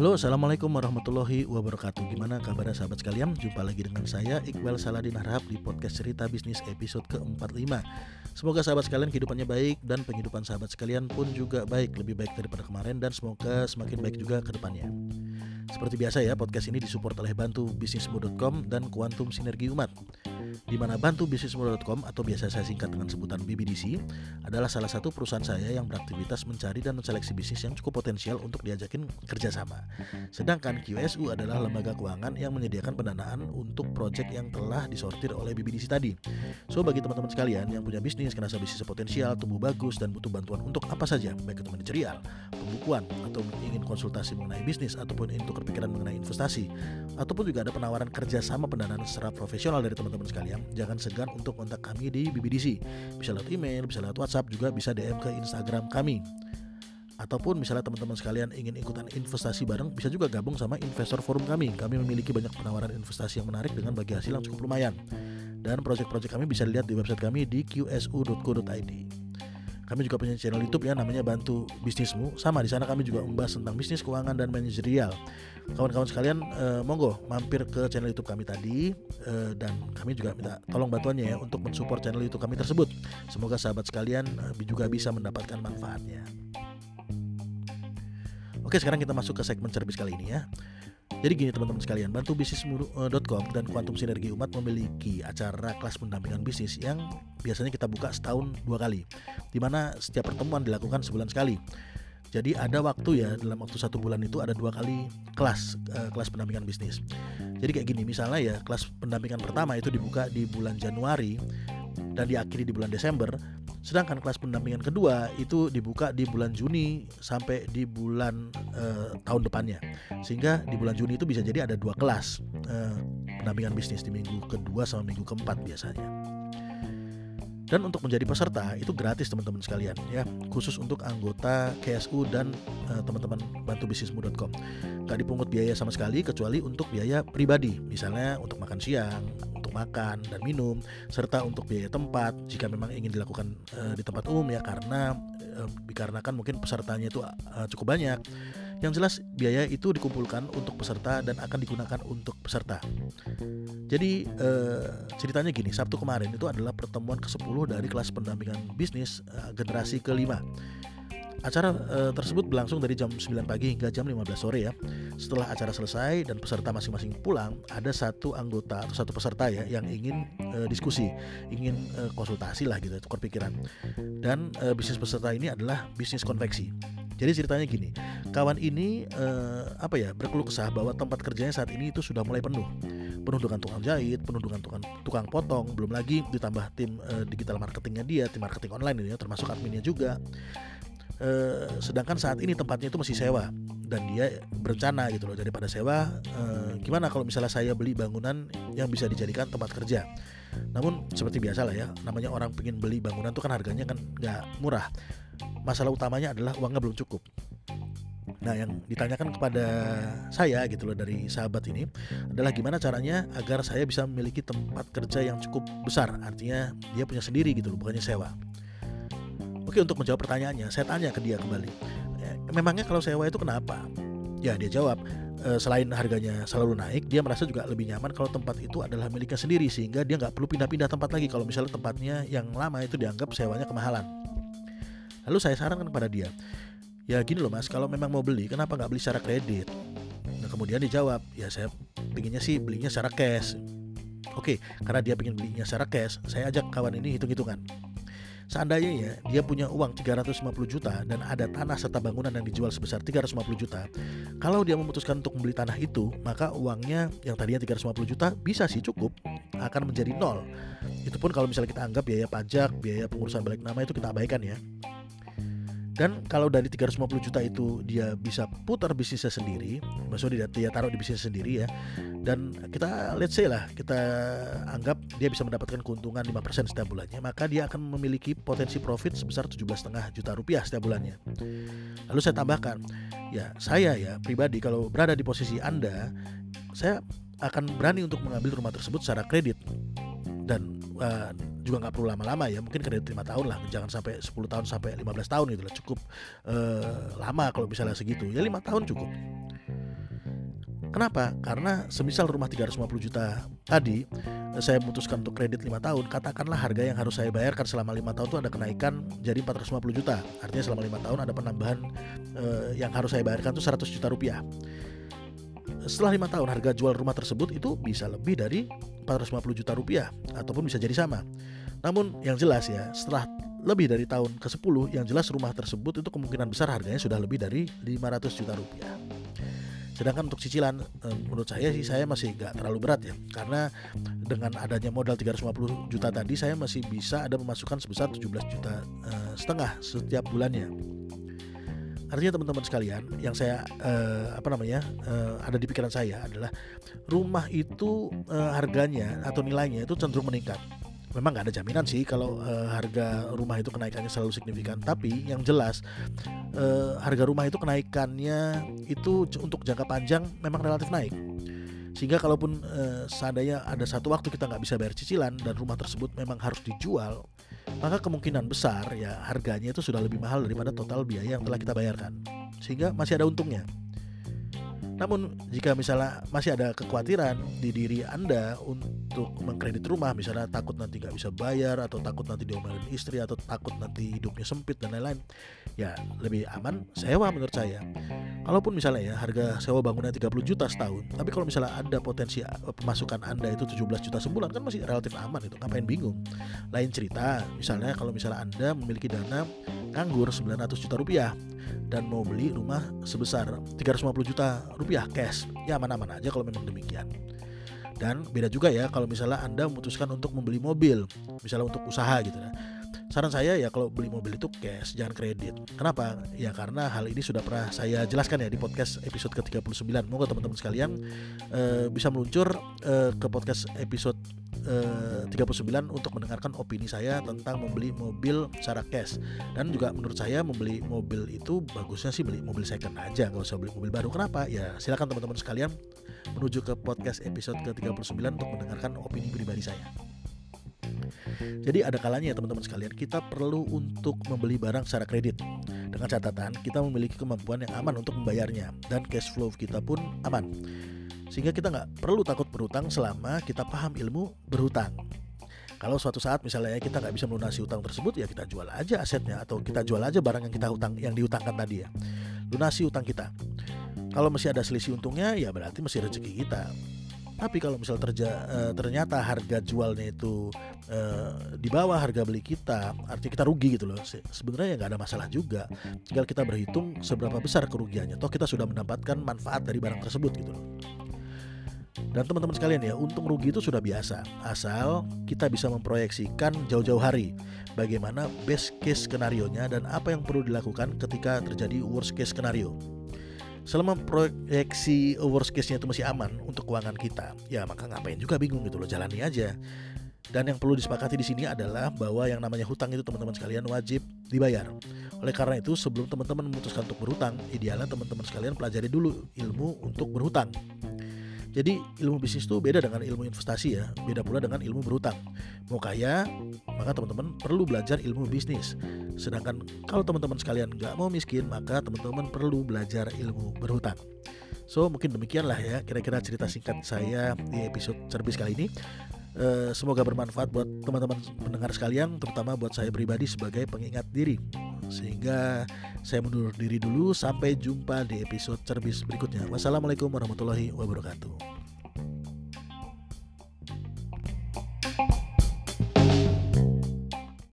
Halo, Assalamualaikum warahmatullahi wabarakatuh. Gimana kabarnya sahabat sekalian? Jumpa lagi dengan saya Iqbal Saladin Harhab di podcast cerita bisnis episode ke-45 Semoga sahabat sekalian kehidupannya baik dan penghidupan sahabat sekalian pun juga baik Lebih baik daripada kemarin dan semoga semakin baik juga ke depannya. Seperti biasa ya, podcast ini disupport oleh bantu bisnismu.com dan Kuantum Sinergi Umat di mana bantu bisnismu.com atau biasa saya singkat dengan sebutan BBDC adalah salah satu perusahaan saya yang beraktivitas mencari dan menseleksi bisnis yang cukup potensial untuk diajakin kerjasama. Sedangkan QSU adalah lembaga keuangan yang menyediakan pendanaan untuk proyek yang telah disortir oleh BBDC tadi. So bagi teman-teman sekalian yang punya bisnis, kerasa bisnis potensial, tumbuh bagus dan butuh bantuan untuk apa saja, baik itu manajerial, pembukuan, atau ingin konsultasi mengenai bisnis ataupun untuk kepikiran mengenai investasi, ataupun juga ada penawaran kerjasama pendanaan secara profesional dari teman-teman sekalian jangan segan untuk kontak kami di BBDC. Bisa lewat email, bisa lewat WhatsApp, juga bisa DM ke Instagram kami. Ataupun misalnya teman-teman sekalian ingin ikutan investasi bareng, bisa juga gabung sama investor forum kami. Kami memiliki banyak penawaran investasi yang menarik dengan bagi hasil yang cukup lumayan. Dan proyek-proyek kami bisa dilihat di website kami di qsu.co.id. Kami juga punya channel YouTube ya namanya Bantu Bisnismu. Sama di sana kami juga membahas tentang bisnis, keuangan dan manajerial. Kawan-kawan sekalian eh, monggo mampir ke channel YouTube kami tadi eh, dan kami juga minta tolong bantuannya ya untuk mensupport channel YouTube kami tersebut. Semoga sahabat sekalian eh, juga bisa mendapatkan manfaatnya. Oke, sekarang kita masuk ke segmen cerbis kali ini ya. Jadi gini teman-teman sekalian, bantu bisnismu.com dan Kuantum Sinergi Umat memiliki acara kelas pendampingan bisnis yang biasanya kita buka setahun dua kali, di mana setiap pertemuan dilakukan sebulan sekali. Jadi ada waktu ya dalam waktu satu bulan itu ada dua kali kelas uh, kelas pendampingan bisnis. Jadi kayak gini misalnya ya kelas pendampingan pertama itu dibuka di bulan Januari dan diakhiri di bulan Desember. Sedangkan kelas pendampingan kedua itu dibuka di bulan Juni sampai di bulan uh, tahun depannya. Sehingga di bulan Juni itu bisa jadi ada dua kelas uh, pendampingan bisnis di minggu kedua sama minggu keempat biasanya. Dan untuk menjadi peserta itu gratis teman-teman sekalian ya, khusus untuk anggota KSU dan uh, teman-teman bantu bisnismu.com. Gak dipungut biaya sama sekali kecuali untuk biaya pribadi, misalnya untuk makan siang, untuk makan dan minum, serta untuk biaya tempat jika memang ingin dilakukan uh, di tempat umum ya karena uh, dikarenakan mungkin pesertanya itu uh, cukup banyak. Yang jelas biaya itu dikumpulkan untuk peserta dan akan digunakan untuk peserta. Jadi eh, ceritanya gini, Sabtu kemarin itu adalah pertemuan ke-10 dari kelas pendampingan bisnis eh, generasi kelima. Acara eh, tersebut berlangsung dari jam 9 pagi hingga jam 15 sore ya. Setelah acara selesai dan peserta masing-masing pulang, ada satu anggota atau satu peserta ya yang ingin eh, diskusi, ingin eh, konsultasi lah gitu, tukar pikiran. Dan eh, bisnis peserta ini adalah bisnis konveksi. Jadi ceritanya gini, kawan ini eh, apa ya berkeluh kesah bahwa tempat kerjanya saat ini itu sudah mulai penuh, penuh dengan tukang jahit, penuh dengan tukang tukang potong, belum lagi ditambah tim eh, digital marketingnya dia, tim marketing online ini ya, termasuk adminnya juga. Eh, sedangkan saat ini tempatnya itu masih sewa dan dia berencana gitu loh daripada sewa, eh, gimana kalau misalnya saya beli bangunan yang bisa dijadikan tempat kerja. Namun seperti biasa lah ya, namanya orang pengen beli bangunan tuh kan harganya kan nggak murah masalah utamanya adalah uangnya belum cukup. Nah, yang ditanyakan kepada saya gitu loh dari sahabat ini adalah gimana caranya agar saya bisa memiliki tempat kerja yang cukup besar. Artinya dia punya sendiri gitu loh, bukannya sewa. Oke, untuk menjawab pertanyaannya, saya tanya ke dia kembali. Eh, memangnya kalau sewa itu kenapa? Ya, dia jawab, e, selain harganya selalu naik, dia merasa juga lebih nyaman kalau tempat itu adalah miliknya sendiri sehingga dia nggak perlu pindah-pindah tempat lagi kalau misalnya tempatnya yang lama itu dianggap sewanya kemahalan. Lalu saya sarankan kepada dia, ya gini loh mas, kalau memang mau beli, kenapa nggak beli secara kredit? Nah kemudian dijawab, ya saya pinginnya sih belinya secara cash. Oke, karena dia pengen belinya secara cash, saya ajak kawan ini hitung-hitungan. Seandainya ya dia punya uang 350 juta dan ada tanah serta bangunan yang dijual sebesar 350 juta. Kalau dia memutuskan untuk membeli tanah itu, maka uangnya yang tadinya 350 juta bisa sih cukup akan menjadi nol. Itu pun kalau misalnya kita anggap biaya pajak, biaya pengurusan balik nama itu kita abaikan ya. Dan kalau dari 350 juta itu dia bisa putar bisnisnya sendiri, maksudnya dia, taruh di bisnis sendiri ya. Dan kita let's say lah, kita anggap dia bisa mendapatkan keuntungan 5% setiap bulannya, maka dia akan memiliki potensi profit sebesar 17,5 juta rupiah setiap bulannya. Lalu saya tambahkan, ya saya ya pribadi kalau berada di posisi Anda, saya akan berani untuk mengambil rumah tersebut secara kredit dan uh, juga nggak perlu lama-lama ya mungkin kredit lima tahun lah jangan sampai 10 tahun sampai 15 tahun gitu lah cukup uh, lama kalau misalnya segitu ya lima tahun cukup Kenapa? Karena semisal rumah 350 juta tadi saya memutuskan untuk kredit 5 tahun, katakanlah harga yang harus saya bayarkan selama lima tahun itu ada kenaikan jadi 450 juta. Artinya selama lima tahun ada penambahan eh, yang harus saya bayarkan itu 100 juta rupiah. Setelah lima tahun harga jual rumah tersebut itu bisa lebih dari 450 juta rupiah ataupun bisa jadi sama. Namun yang jelas ya setelah lebih dari tahun ke-10 yang jelas rumah tersebut itu kemungkinan besar harganya sudah lebih dari 500 juta rupiah. Sedangkan untuk cicilan eh, menurut saya sih saya masih gak terlalu berat ya karena dengan adanya modal 350 juta tadi saya masih bisa ada pemasukan sebesar 17 juta uh, setengah setiap bulannya. Artinya teman-teman sekalian yang saya uh, apa namanya uh, ada di pikiran saya adalah rumah itu uh, harganya atau nilainya itu cenderung meningkat. Memang nggak ada jaminan sih kalau uh, harga rumah itu kenaikannya selalu signifikan. Tapi yang jelas uh, harga rumah itu kenaikannya itu untuk jangka panjang memang relatif naik. Sehingga kalaupun uh, seandainya ada satu waktu kita nggak bisa bayar cicilan dan rumah tersebut memang harus dijual maka kemungkinan besar ya harganya itu sudah lebih mahal daripada total biaya yang telah kita bayarkan. Sehingga masih ada untungnya. Namun jika misalnya masih ada kekhawatiran di diri Anda untuk mengkredit rumah, misalnya takut nanti nggak bisa bayar atau takut nanti diomelin istri atau takut nanti hidupnya sempit dan lain-lain, ya lebih aman sewa menurut saya. Kalaupun misalnya ya harga sewa bangunan 30 juta setahun, tapi kalau misalnya ada potensi eh, pemasukan Anda itu 17 juta sebulan kan masih relatif aman itu, ngapain bingung. Lain cerita, misalnya kalau misalnya Anda memiliki dana nganggur 900 juta rupiah dan mau beli rumah sebesar 350 juta rupiah cash ya aman-aman aja kalau memang demikian dan beda juga ya kalau misalnya anda memutuskan untuk membeli mobil misalnya untuk usaha gitu ya saran saya ya kalau beli mobil itu cash jangan kredit. Kenapa? Ya karena hal ini sudah pernah saya jelaskan ya di podcast episode ke-39 moga teman-teman sekalian uh, bisa meluncur uh, ke podcast episode uh, 39 untuk mendengarkan opini saya tentang membeli mobil secara cash. Dan juga menurut saya membeli mobil itu bagusnya sih beli mobil second aja nggak usah beli mobil baru. Kenapa? Ya silakan teman-teman sekalian menuju ke podcast episode ke-39 untuk mendengarkan opini pribadi saya jadi ada kalanya ya teman-teman sekalian kita perlu untuk membeli barang secara kredit. Dengan catatan kita memiliki kemampuan yang aman untuk membayarnya dan cash flow kita pun aman. Sehingga kita nggak perlu takut berhutang selama kita paham ilmu berhutang. Kalau suatu saat misalnya kita nggak bisa melunasi utang tersebut ya kita jual aja asetnya atau kita jual aja barang yang kita hutang yang dihutangkan tadi ya. Lunasi utang kita. Kalau masih ada selisih untungnya ya berarti masih rezeki kita tapi kalau misal terja, uh, ternyata harga jualnya itu uh, di bawah harga beli kita, artinya kita rugi gitu loh. Se sebenarnya nggak ada masalah juga. Tinggal kita berhitung seberapa besar kerugiannya. Toh kita sudah mendapatkan manfaat dari barang tersebut gitu loh. Dan teman-teman sekalian ya, untung rugi itu sudah biasa. Asal kita bisa memproyeksikan jauh-jauh hari bagaimana best case skenario nya dan apa yang perlu dilakukan ketika terjadi worst case skenario selama proyeksi worst case-nya itu masih aman untuk keuangan kita, ya maka ngapain juga bingung gitu loh, jalani aja. Dan yang perlu disepakati di sini adalah bahwa yang namanya hutang itu teman-teman sekalian wajib dibayar. Oleh karena itu, sebelum teman-teman memutuskan untuk berhutang, idealnya teman-teman sekalian pelajari dulu ilmu untuk berhutang. Jadi ilmu bisnis itu beda dengan ilmu investasi ya, beda pula dengan ilmu berhutang. Mau kaya, maka teman-teman perlu belajar ilmu bisnis. Sedangkan kalau teman-teman sekalian nggak mau miskin, maka teman-teman perlu belajar ilmu berhutang. So mungkin demikianlah ya kira-kira cerita singkat saya di episode cerbis kali ini. Uh, semoga bermanfaat buat teman-teman pendengar sekalian, terutama buat saya pribadi sebagai pengingat diri. Sehingga saya mundur diri dulu. Sampai jumpa di episode cerbis berikutnya. Wassalamualaikum warahmatullahi wabarakatuh.